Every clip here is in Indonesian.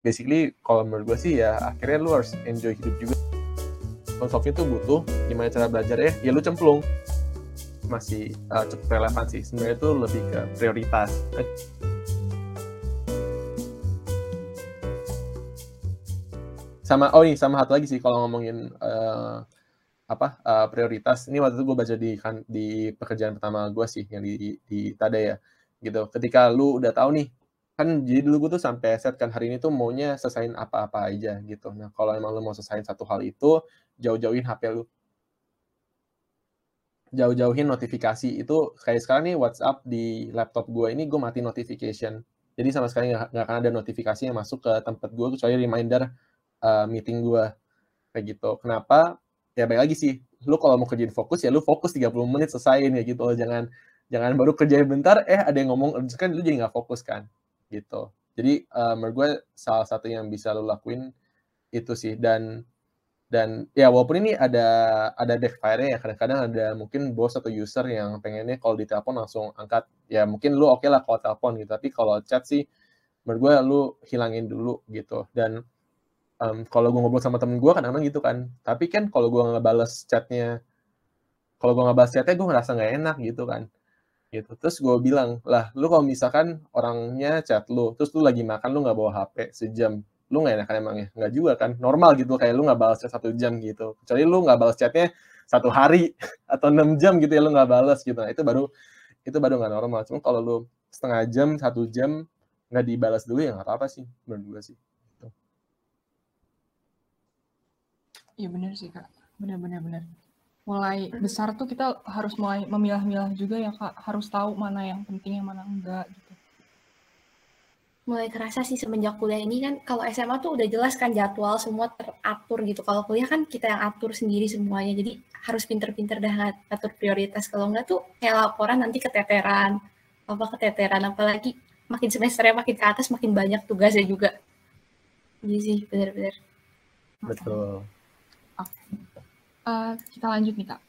basically kalau menurut gue sih ya akhirnya lu harus enjoy hidup juga. Konsumsi itu butuh gimana cara belajar ya? Ya lu cemplung. Masih uh, cukup relevan sih. Sebenarnya itu lebih ke prioritas. Sama oh ini sama satu lagi sih kalau ngomongin uh, apa uh, prioritas. Ini waktu itu gue baca di kan di pekerjaan pertama gue sih yang di di Tada ya gitu. Ketika lu udah tahu nih kan jadi dulu gue tuh sampai set kan hari ini tuh maunya selesaiin apa-apa aja gitu. Nah kalau emang lu mau selesaiin satu hal itu jauh-jauhin HP lu. Jauh-jauhin notifikasi. Itu kayak sekarang nih WhatsApp di laptop gue ini gue mati notification. Jadi sama sekali nggak akan ada notifikasi yang masuk ke tempat gue kecuali reminder uh, meeting gue kayak gitu. Kenapa? Ya baik lagi sih. Lu kalau mau kerjain fokus ya lu fokus 30 menit selesaiin ya gitu jangan jangan baru kerjain bentar eh ada yang ngomong kan lu jadi nggak fokus kan gitu. Jadi uh, menurut gue salah satu yang bisa lu lakuin itu sih. Dan dan ya walaupun ini ada ada backfire ya kadang-kadang ada mungkin bos atau user yang pengennya kalau ditelepon langsung angkat. Ya mungkin lu oke okay lah kalau telepon gitu. Tapi kalau chat sih menurut gue lu hilangin dulu gitu. Dan um, kalau gue ngobrol sama temen gue kadang-kadang gitu kan. Tapi kan kalau gue nggak balas chatnya kalau gue nggak balas chatnya gue ngerasa nggak enak gitu kan gitu. Terus gue bilang lah lu kalau misalkan orangnya chat lu terus lu lagi makan lu nggak bawa hp sejam lu nggak enak kan emangnya nggak juga kan normal gitu kayak lu nggak balas chat satu jam gitu. Kecuali lu nggak balas chatnya satu hari atau enam jam gitu ya lu nggak balas gitu. Nah itu baru itu baru nggak normal. Cuma kalau lu setengah jam satu jam nggak dibalas dulu ya nggak apa-apa sih menurut gue sih. Iya benar sih kak, benar-benar benar. Mulai besar tuh kita harus mulai memilah-milah juga ya kak, harus tahu mana yang penting yang mana enggak gitu. Mulai kerasa sih semenjak kuliah ini kan, kalau SMA tuh udah jelas kan jadwal semua teratur gitu. Kalau kuliah kan kita yang atur sendiri semuanya, jadi harus pinter-pinter dah atur prioritas. Kalau enggak tuh kayak laporan nanti keteteran, apa keteteran, apalagi makin semesternya makin ke atas makin banyak tugasnya juga. Iya sih, benar-benar. Betul. Uh, kita lanjut nih kak.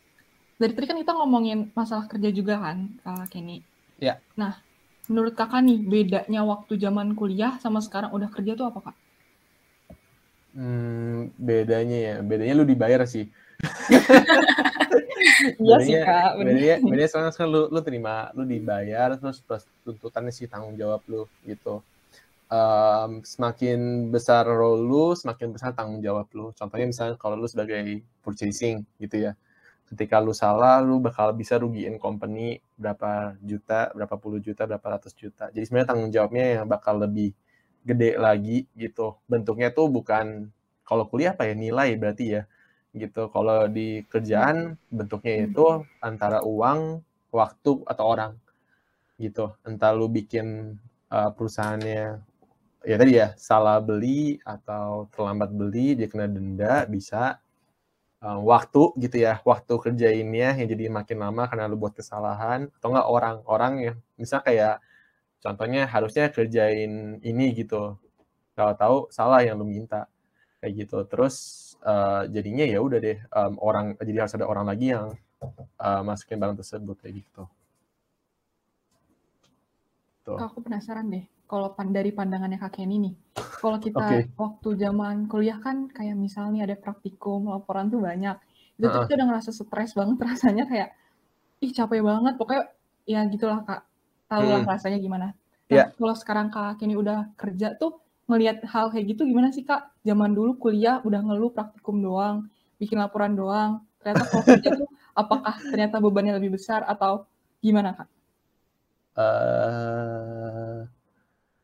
Dari tadi kan kita ngomongin masalah kerja juga kan, kak Kenny. Ya. Nah, menurut kakak nih bedanya waktu zaman kuliah sama sekarang udah kerja tuh apa kak? Hmm, bedanya ya, bedanya lu dibayar sih. Iya sih kak. Bedanya, bedanya sekarang, sekarang lu, lu terima, lu dibayar terus plus tuntutannya sih tanggung jawab lu gitu um, semakin besar role lu, semakin besar tanggung jawab lu. Contohnya misalnya kalau lu sebagai purchasing gitu ya, ketika lu salah, lu bakal bisa rugiin company berapa juta, berapa puluh juta, berapa ratus juta. Jadi sebenarnya tanggung jawabnya yang bakal lebih gede lagi gitu. Bentuknya tuh bukan kalau kuliah apa ya nilai berarti ya gitu. Kalau di kerjaan bentuknya itu antara uang, waktu atau orang gitu. Entah lu bikin uh, perusahaannya ya tadi ya salah beli atau terlambat beli dia kena denda bisa uh, waktu gitu ya waktu kerjainnya yang jadi makin lama karena lu buat kesalahan atau enggak orang-orang yang misal kayak contohnya harusnya kerjain ini gitu kalau tahu salah yang lu minta kayak gitu terus uh, jadinya ya udah deh um, orang jadi harus ada orang lagi yang uh, masukin barang tersebut kayak gitu. Tuh. Aku penasaran deh kalau dari pandangannya Kak Kenny nih, kalau kita okay. waktu zaman kuliah kan kayak misalnya ada praktikum, laporan tuh banyak. Itu uh -uh. kita udah ngerasa stres banget rasanya kayak ih capek banget. Pokoknya ya gitulah Kak. Tahu lah hmm. rasanya gimana. Nah, yeah. kalau sekarang Kak Kenny udah kerja tuh ngelihat hal kayak gitu gimana sih Kak? Zaman dulu kuliah udah ngeluh praktikum doang, bikin laporan doang. Ternyata kalau kerja tuh apakah ternyata bebannya lebih besar atau gimana Kak? Uh,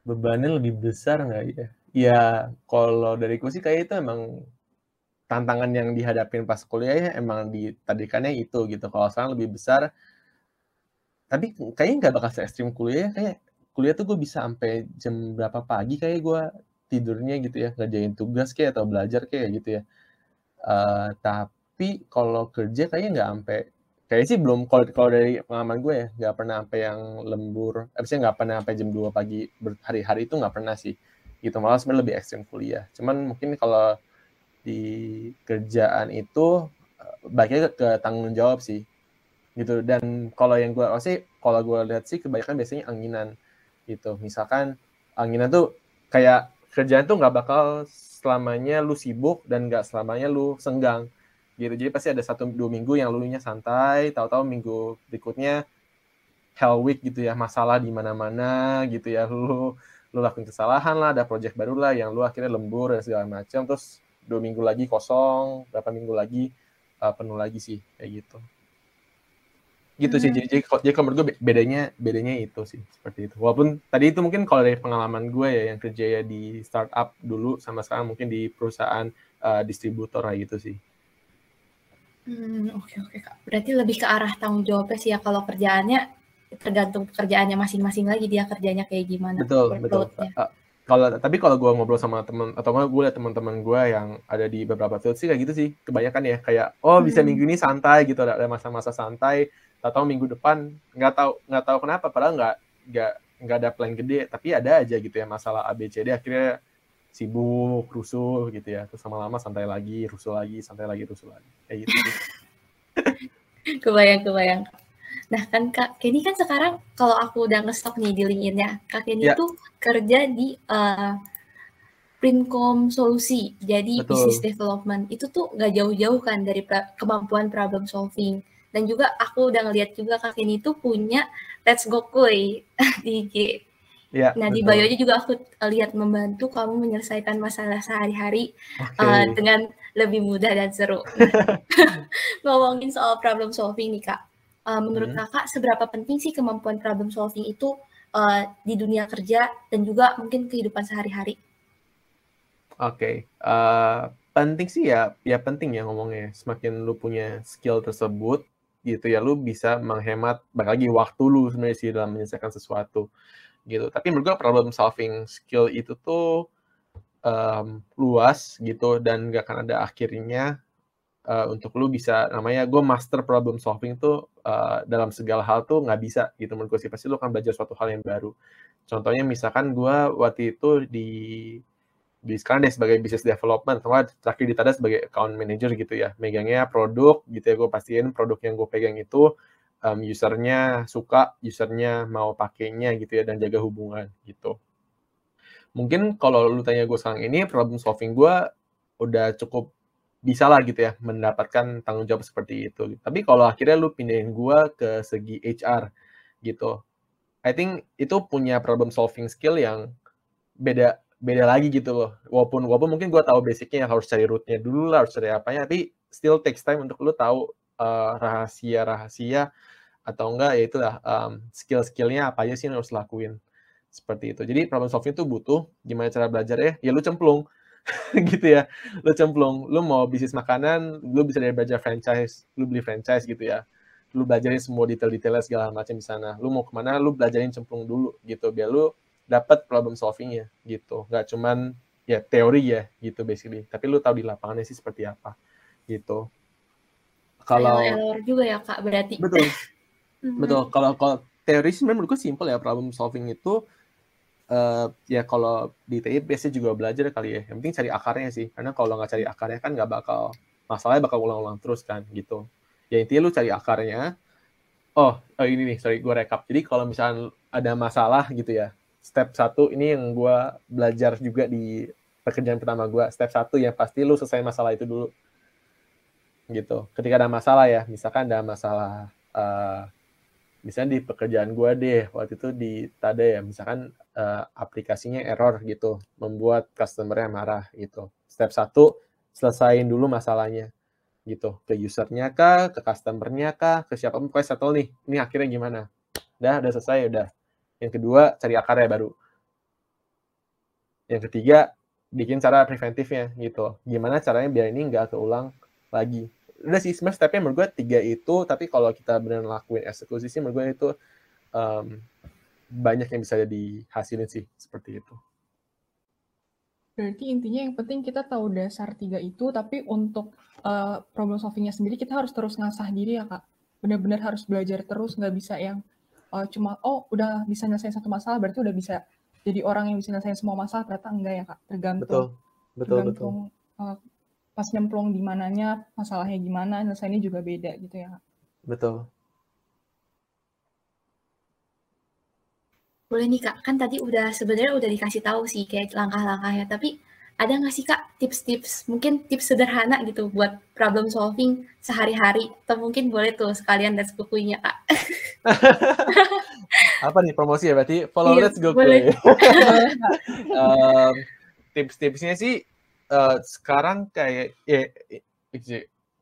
bebannya lebih besar nggak ya? Ya kalau dari dariku sih kayak itu emang tantangan yang dihadapin pas kuliah ya emang ditadikannya itu gitu. Kalau sekarang lebih besar, tapi kayaknya nggak bakal se ekstrim kuliah ya. Kayak kuliah tuh gue bisa sampai jam berapa pagi kayak gue tidurnya gitu ya ngerjain tugas kayak atau belajar kayak gitu ya. Uh, tapi kalau kerja kayaknya nggak sampai kayak sih belum kalau kalau dari pengalaman gue ya nggak pernah sampai yang lembur abisnya nggak pernah sampai jam 2 pagi berhari-hari itu nggak pernah sih. Gitu malah sebenarnya lebih ekstrim kuliah. Cuman mungkin kalau di kerjaan itu eh, baiknya ke, tanggung jawab sih. Gitu dan kalau yang gue sih kalau gue lihat sih kebanyakan biasanya anginan. Gitu misalkan anginan tuh kayak kerjaan tuh nggak bakal selamanya lu sibuk dan nggak selamanya lu senggang gitu. Jadi pasti ada satu dua minggu yang lu nya santai tahu-tahu minggu berikutnya hell week gitu ya masalah di mana-mana gitu ya. Lu lu lakuin kesalahan lah ada project baru lah yang lu akhirnya lembur dan segala macam. Terus dua minggu lagi kosong berapa minggu lagi uh, penuh lagi sih kayak gitu. Gitu sih hmm. jadi jadi kalau menurut gue bedanya bedanya itu sih seperti itu. Walaupun tadi itu mungkin kalau dari pengalaman gue ya yang kerja ya di startup dulu sama sekarang mungkin di perusahaan uh, distributor lah gitu sih Hmm, oke oke Kak. Berarti lebih ke arah tanggung jawabnya sih ya kalau kerjaannya tergantung pekerjaannya masing-masing lagi dia kerjanya kayak gimana. Betul, betul. Uh, kalau tapi kalau gue ngobrol sama temen atau gue liat teman-teman gue yang ada di beberapa field sih kayak gitu sih kebanyakan ya kayak oh bisa hmm. minggu ini santai gitu ada masa-masa santai atau minggu depan nggak tahu nggak tahu kenapa padahal nggak nggak nggak ada plan gede tapi ada aja gitu ya masalah ABCD akhirnya sibuk rusuh gitu ya terus lama-lama santai lagi rusuh lagi santai lagi rusuh lagi kayak gitu kebayang kebayang Nah kan Kak Kenny kan sekarang kalau aku udah ngestok nih di LinkedIn-nya, Kak Kenny yeah. tuh kerja di uh, Princom Solusi, jadi Betul. business development. Itu tuh nggak jauh-jauh kan dari pra kemampuan problem solving. Dan juga aku udah ngeliat juga Kak Kenny tuh punya Let's Go Koi di IG. Ya, nah betul. di bio juga aku lihat membantu kamu menyelesaikan masalah sehari-hari okay. uh, dengan lebih mudah dan seru. Nah, ngomongin soal problem solving nih kak, Uh, menurut hmm. kakak seberapa penting sih kemampuan problem solving itu uh, di dunia kerja dan juga mungkin kehidupan sehari-hari? Oke, okay. uh, penting sih ya, ya penting ya ngomongnya. Semakin lu punya skill tersebut, gitu ya, lu bisa menghemat lagi waktu lu sebenarnya sih dalam menyelesaikan sesuatu, gitu. Tapi menurut gue problem solving skill itu tuh um, luas gitu dan gak akan ada akhirnya uh, untuk lu bisa namanya gue master problem solving tuh uh, dalam segala hal tuh nggak bisa gitu menurut gue sih. Pasti lu akan belajar suatu hal yang baru. Contohnya misalkan gue waktu itu di di sekarang deh sebagai business development atau terakhir di Tada sebagai account manager gitu ya. Megangnya produk gitu ya gue pastiin produk yang gue pegang itu um, usernya suka usernya mau pakainya gitu ya dan jaga hubungan gitu mungkin kalau lu tanya gue sekarang ini problem solving gue udah cukup bisa lah gitu ya mendapatkan tanggung jawab seperti itu. Tapi kalau akhirnya lu pindahin gua ke segi HR gitu, I think itu punya problem solving skill yang beda beda lagi gitu loh. Walaupun walaupun mungkin gua tahu basicnya harus cari rootnya dulu lah, harus cari apanya, tapi still takes time untuk lu tahu uh, rahasia-rahasia atau enggak ya itulah um, skill-skillnya apa aja sih yang harus lakuin. Seperti itu. Jadi problem solving itu butuh gimana cara belajar ya? Ya lu cemplung. Gitu ya lu cemplung. Lu mau bisnis makanan lu bisa dari belajar franchise lu beli franchise gitu ya. Lu belajarin semua detail-detailnya segala macam di sana. Lu mau ke mana lu belajarin cemplung dulu gitu biar lu dapat problem solvingnya gitu. Nggak cuman ya teori ya gitu basically. Tapi lu tahu di lapangannya sih seperti apa gitu kalau error juga ya kak berarti betul betul kalau kalau teori sih menurutku simple ya problem solving itu uh, ya kalau di TI biasanya juga belajar kali ya. Yang penting cari akarnya sih. Karena kalau nggak cari akarnya kan nggak bakal masalahnya bakal ulang-ulang terus kan gitu. Ya intinya lu cari akarnya. Oh, oh ini nih, sorry gue rekap. Jadi kalau misalnya ada masalah gitu ya, step satu ini yang gue belajar juga di pekerjaan pertama gue. Step satu yang pasti lu selesai masalah itu dulu. Gitu. Ketika ada masalah ya, misalkan ada masalah uh, misalnya di pekerjaan gue deh waktu itu di Tada ya misalkan uh, aplikasinya error gitu membuat customernya marah gitu. Step satu selesaiin dulu masalahnya gitu. Ke usernya kah ke customernya kah ke siapa pokoknya settle nih ini akhirnya gimana? Udah udah selesai udah. Yang kedua cari akarnya baru. Yang ketiga bikin cara preventifnya gitu. Gimana caranya biar ini nggak keulang lagi udah sih sebenarnya stepnya menurut gue tiga itu tapi kalau kita benar lakuin eksekusi sih menurut gue itu um, banyak yang bisa dihasilin sih seperti itu. Berarti intinya yang penting kita tahu dasar tiga itu, tapi untuk uh, problem solvingnya sendiri kita harus terus ngasah diri ya kak. Benar-benar harus belajar terus, nggak bisa yang uh, cuma oh udah bisa nyelesain satu masalah berarti udah bisa jadi orang yang bisa nyelesain semua masalah ternyata enggak ya kak. Tergantung. Betul, betul, tergantung, betul. Uh, pas nyemplung di mananya, masalahnya gimana, nyelesainnya juga beda gitu ya. Betul. Boleh nih Kak, kan tadi udah sebenarnya udah dikasih tahu sih kayak langkah-langkahnya, tapi ada nggak sih Kak tips-tips, mungkin tips sederhana gitu buat problem solving sehari-hari, atau mungkin boleh tuh sekalian let's go kuinya Kak. Apa nih promosi ya berarti? Follow iya, let's go boleh. um, tips-tipsnya sih uh, sekarang kayak ya,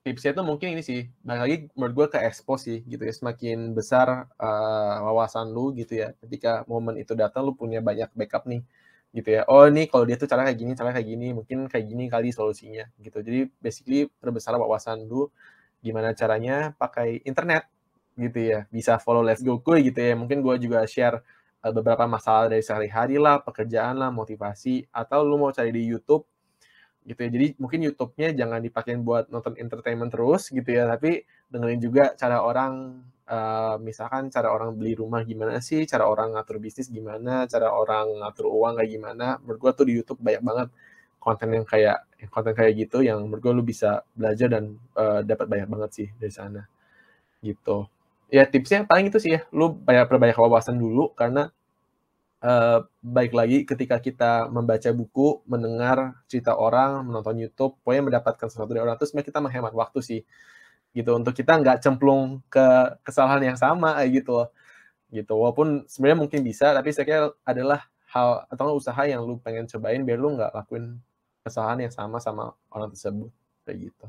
tipsnya itu mungkin ini sih balik lagi menurut gue ke expose sih gitu ya semakin besar uh, wawasan lu gitu ya ketika momen itu datang lu punya banyak backup nih gitu ya. Oh ini kalau dia tuh cara kayak gini cara kayak gini mungkin kayak gini kali solusinya gitu. Jadi basically perbesar wawasan lu gimana caranya pakai internet gitu ya bisa follow Let's Go Kuy gitu ya. Mungkin gue juga share uh, beberapa masalah dari sehari-hari lah pekerjaan lah motivasi atau lu mau cari di YouTube gitu ya. Jadi mungkin YouTube-nya jangan dipakai buat nonton entertainment terus gitu ya, tapi dengerin juga cara orang uh, misalkan cara orang beli rumah gimana sih, cara orang ngatur bisnis gimana, cara orang ngatur uang kayak gimana. Menurut gua tuh di YouTube banyak banget konten yang kayak konten kayak gitu yang menurut gua lu bisa belajar dan uh, dapat banyak banget sih dari sana. Gitu. Ya tipsnya paling itu sih ya, lu banyak perbanyak wawasan dulu karena uh, baik lagi ketika kita membaca buku, mendengar cerita orang, menonton YouTube, pokoknya mendapatkan sesuatu dari orang itu sebenarnya kita menghemat waktu sih gitu untuk kita nggak cemplung ke kesalahan yang sama gitu loh gitu walaupun sebenarnya mungkin bisa tapi saya kira adalah hal atau usaha yang lu pengen cobain biar lu nggak lakuin kesalahan yang sama sama orang tersebut kayak gitu.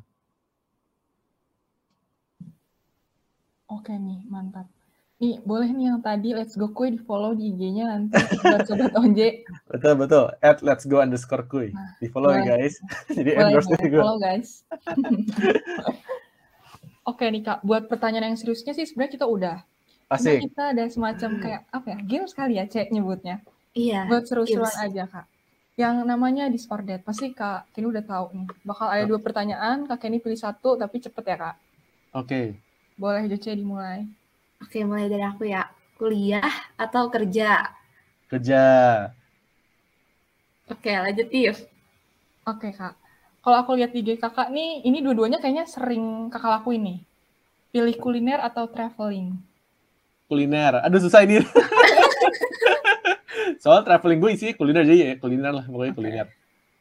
Oke nih, mantap. Nih, boleh nih yang tadi Let's Go Kuy di follow di IG-nya nanti buat Sobat Onje. Betul, betul. At Let's Go underscore Kuy. Nah, di follow ya guys. Jadi boleh, endorse boleh. Gue. follow guys. Oke nih Kak, buat pertanyaan yang seriusnya sih sebenarnya kita udah. Asik. Cuma kita ada semacam kayak apa ya, game sekali ya Cek nyebutnya. Iya. Buat seru-seruan aja Kak. Yang namanya Discordet, pasti Kak Kenny udah tahu nih. Bakal ada dua pertanyaan, Kak Kenny pilih satu, tapi cepet ya Kak. Oke. Okay. Boleh Joce dimulai. Oke, mulai dari aku ya. Kuliah atau kerja? Kerja. Oke, lanjut Yves. Oke, Kak. Kalau aku lihat di IG kakak nih, ini dua-duanya kayaknya sering kakak lakuin nih. Pilih kuliner atau traveling? Kuliner. Aduh, susah ini. Soal traveling gue isi kuliner aja ya. Kuliner lah, pokoknya kuliner.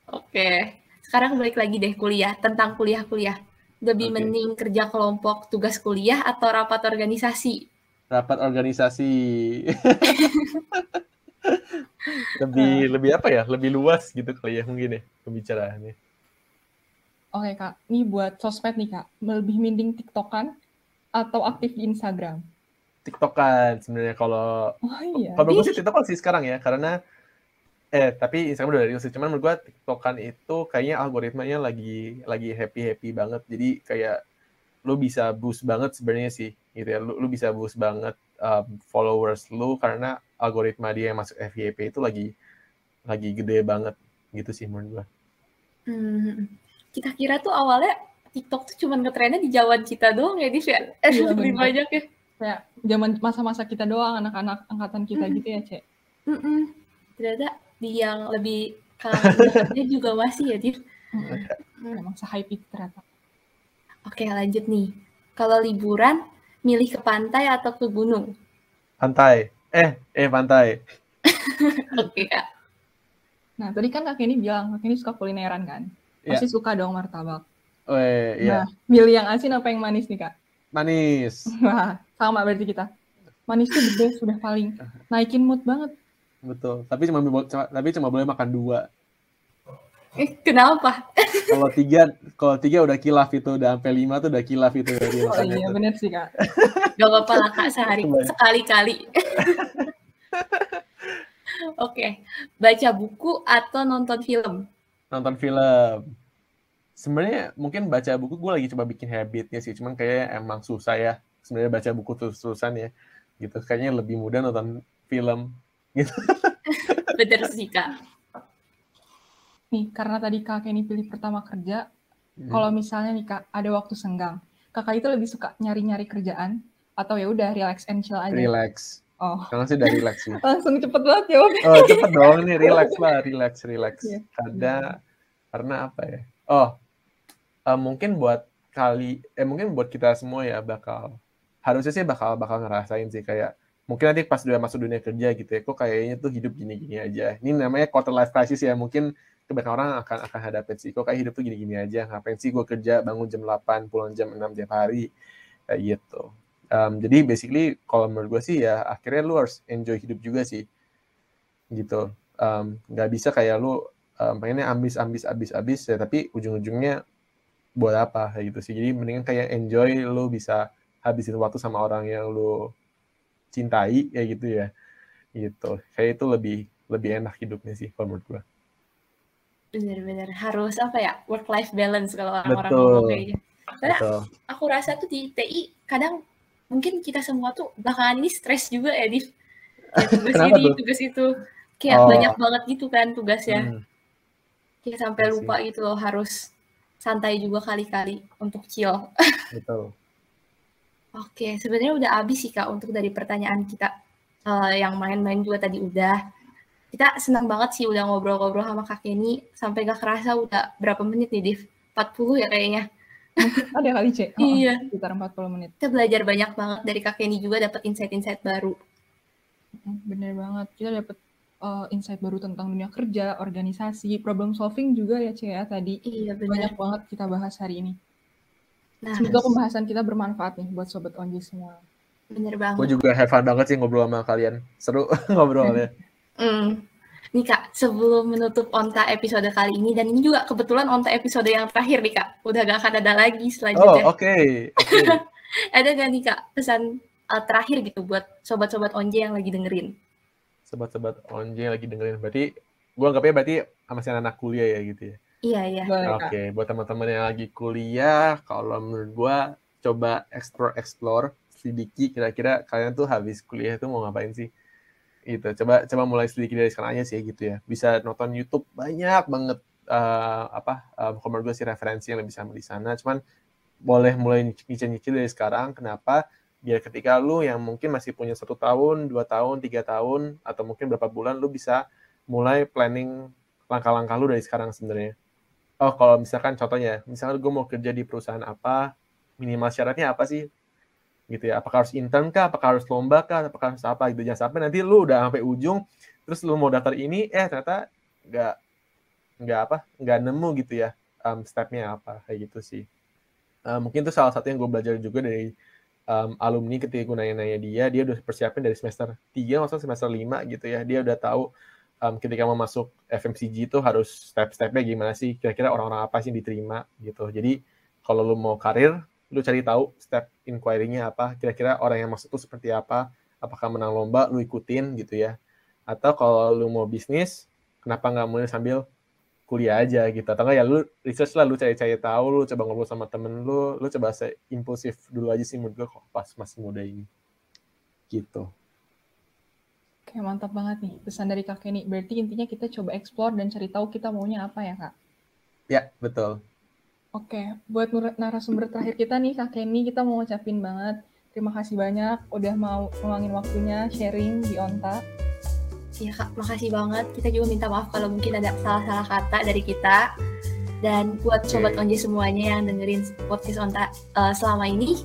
Oke. Sekarang balik lagi deh kuliah. Tentang kuliah-kuliah lebih okay. mending kerja kelompok tugas kuliah atau rapat organisasi? Rapat organisasi. lebih uh. lebih apa ya? Lebih luas gitu kali ya mungkin ya pembicaraannya. Oke okay, kak, ini buat sosmed nih kak, lebih mending tiktokan atau aktif di Instagram? Tiktokan sebenarnya kalau oh, iya. kalau gue sih tiktokan sih sekarang ya karena eh tapi Instagram udah dari sih cuman menurut gue TikTokan itu kayaknya algoritmanya lagi lagi happy happy banget jadi kayak lu bisa boost banget sebenarnya sih gitu ya lu, lu bisa boost banget um, followers lu karena algoritma dia yang masuk FYP itu lagi lagi gede banget gitu sih menurut gue. Hmm, kita kira tuh awalnya TikTok tuh cuman ngetrennya di Jawa kita doang ya, Dis ya? Iya, lebih banyak ya. Kayak zaman masa-masa kita doang, anak-anak angkatan kita hmm. gitu ya, Cek. Mm -mm. Ternyata di yang lebih kalangan juga masih ya, Dir. Hmm. Emang se-hype itu ternyata. Oke, lanjut nih. Kalau liburan, milih ke pantai atau ke gunung? Pantai. Eh, eh pantai. Oke, Kak. Nah, tadi kan Kak ini bilang, Kak ini suka kulineran kan? Pasti yeah. suka dong martabak. Oh, iya. Nah, milih yang asin apa yang manis nih, Kak? Manis. Wah, sama berarti kita. Manis tuh the best, sudah paling naikin mood banget. Betul. Tapi cuma tapi cuma boleh makan dua. Eh, kenapa? kalau tiga, kalau tiga udah kilaf itu, udah sampai lima tuh udah kilaf itu. Dari oh iya, bener sih kak. Gak apa-apa lah kak, sehari sekali-kali. Oke, baca buku atau nonton film? Nonton film. Sebenarnya mungkin baca buku gue lagi coba bikin habitnya sih, cuman kayak emang susah ya. Sebenarnya baca buku terus-terusan ya, gitu. Kayaknya lebih mudah nonton film gitu. Bener sih kak. Nih karena tadi kak ini pilih pertama kerja, hmm. kalau misalnya nih kak ada waktu senggang, kakak itu lebih suka nyari-nyari kerjaan atau ya udah relax and chill aja. Relax. Oh. Karena sih udah relax sih. Langsung cepet banget ya. Oh cepet dong nih relax lah, relax, relax. Yeah. Ada karena apa ya? Oh uh, mungkin buat kali, eh mungkin buat kita semua ya bakal harusnya sih bakal bakal ngerasain sih kayak mungkin nanti pas udah masuk dunia kerja gitu ya, kok kayaknya tuh hidup gini-gini aja. Ini namanya quarter life crisis ya, mungkin kebanyakan orang akan akan hadapin sih, kok kayak hidup tuh gini-gini aja, ngapain sih gue kerja, bangun jam 8, pulang jam 6 tiap hari, kayak gitu. Um, jadi basically kalau menurut gue sih ya akhirnya lu harus enjoy hidup juga sih, gitu. Um, nggak bisa kayak lu um, pengennya ambis ambis ambis ambis ya tapi ujung-ujungnya buat apa gitu sih jadi mendingan kayak enjoy lu bisa habisin waktu sama orang yang lu cintai kayak gitu ya. Gitu. Kayak itu lebih lebih enak hidupnya sih kalau menurut gue bener-bener. Harus apa ya? Work life balance kalau orang-orang ngomong kayak gitu. Karena Betul. aku rasa tuh di TI kadang mungkin kita semua tuh belakangan ini stres juga ya di ya, tugas ini tuh? tugas itu. Kayak oh. banyak banget gitu kan tugasnya. Hmm. kita sampai iya lupa gitu loh harus santai juga kali-kali untuk chill. Betul Oke, sebenarnya udah habis sih Kak untuk dari pertanyaan kita uh, yang main-main juga tadi udah. Kita senang banget sih udah ngobrol-ngobrol sama Kak Kenny sampai gak kerasa udah berapa menit nih, Div? 40 ya kayaknya. Ada kali, Cek. Oh, iya. Sekitar 40 menit. Kita belajar banyak banget dari Kak Kenny juga dapat insight-insight baru. Bener banget. Kita dapat uh, eh, insight baru tentang dunia kerja, organisasi, problem solving juga ya, Cek ya tadi. Iya, bener. Banyak banget kita bahas hari ini. Nah, Semoga pembahasan kita bermanfaat nih buat Sobat Onji semua. Bener banget. Gue juga have fun banget sih ngobrol sama kalian. Seru ngobrolnya. mm. Nih Kak, sebelum menutup Onta episode kali ini, dan ini juga kebetulan Onta episode yang terakhir nih Kak. Udah gak akan ada lagi selanjutnya. Oh, oke. Okay. Okay. ada gak nih Kak pesan uh, terakhir gitu buat Sobat-Sobat Onje yang lagi dengerin? Sobat-Sobat Onje yang lagi dengerin. Berarti, gue anggapnya berarti sama si anak kuliah ya gitu ya? Iya, iya. Oke, okay. buat teman-teman yang lagi kuliah, kalau menurut gua coba explore explore sedikit kira-kira kalian tuh habis kuliah itu mau ngapain sih? Gitu. Coba coba mulai sedikit dari sekarang aja sih gitu ya. Bisa nonton YouTube banyak banget uh, apa uh, menurut gue sih referensi yang lebih sama di sana. Cuman boleh mulai nyicil-nyicil dari sekarang. Kenapa? Biar ketika lu yang mungkin masih punya satu tahun, dua tahun, tiga tahun, atau mungkin berapa bulan, lu bisa mulai planning langkah-langkah lu dari sekarang sebenarnya oh kalau misalkan contohnya, misalnya gue mau kerja di perusahaan apa, minimal syaratnya apa sih? Gitu ya, apakah harus intern kah, apakah harus lomba kah, apakah harus apa gitu. Jangan sampai nanti lu udah sampai ujung, terus lu mau daftar ini, eh ternyata nggak nggak apa, nggak nemu gitu ya um, stepnya apa, kayak gitu sih. Uh, mungkin itu salah satu yang gue belajar juga dari um, alumni ketika gue nanya-nanya dia, dia udah persiapin dari semester 3 maksudnya semester 5 gitu ya, dia udah tahu um, ketika mau masuk FMCG itu harus step-stepnya gimana sih? Kira-kira orang-orang apa sih yang diterima gitu. Jadi kalau lu mau karir lu cari tahu step inquiry-nya apa. Kira-kira orang yang masuk itu seperti apa? Apakah menang lomba lu ikutin gitu ya. Atau kalau lu mau bisnis kenapa nggak mulai sambil kuliah aja gitu. Atau ya lu research lah lu cari-cari tahu lu coba ngobrol sama temen lu lu coba se impulsif dulu aja sih menurut gue pas masih muda ini. Gitu Oke, mantap banget nih pesan dari Kak Kenny. Berarti intinya kita coba explore dan cari tahu kita maunya apa ya, Kak? Ya, betul. Oke, buat narasumber terakhir kita nih, Kak Kenny, kita mau ngucapin banget terima kasih banyak udah mau ngeluangin waktunya sharing di Onta. Iya Kak, makasih banget. Kita juga minta maaf kalau mungkin ada salah-salah kata dari kita. Dan buat okay. Sobat Onje semuanya yang dengerin podcast Onta uh, selama ini,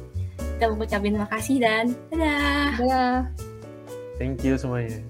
kita mau ucapin terima kasih dan dadah. Dadah. Thank you semuanya.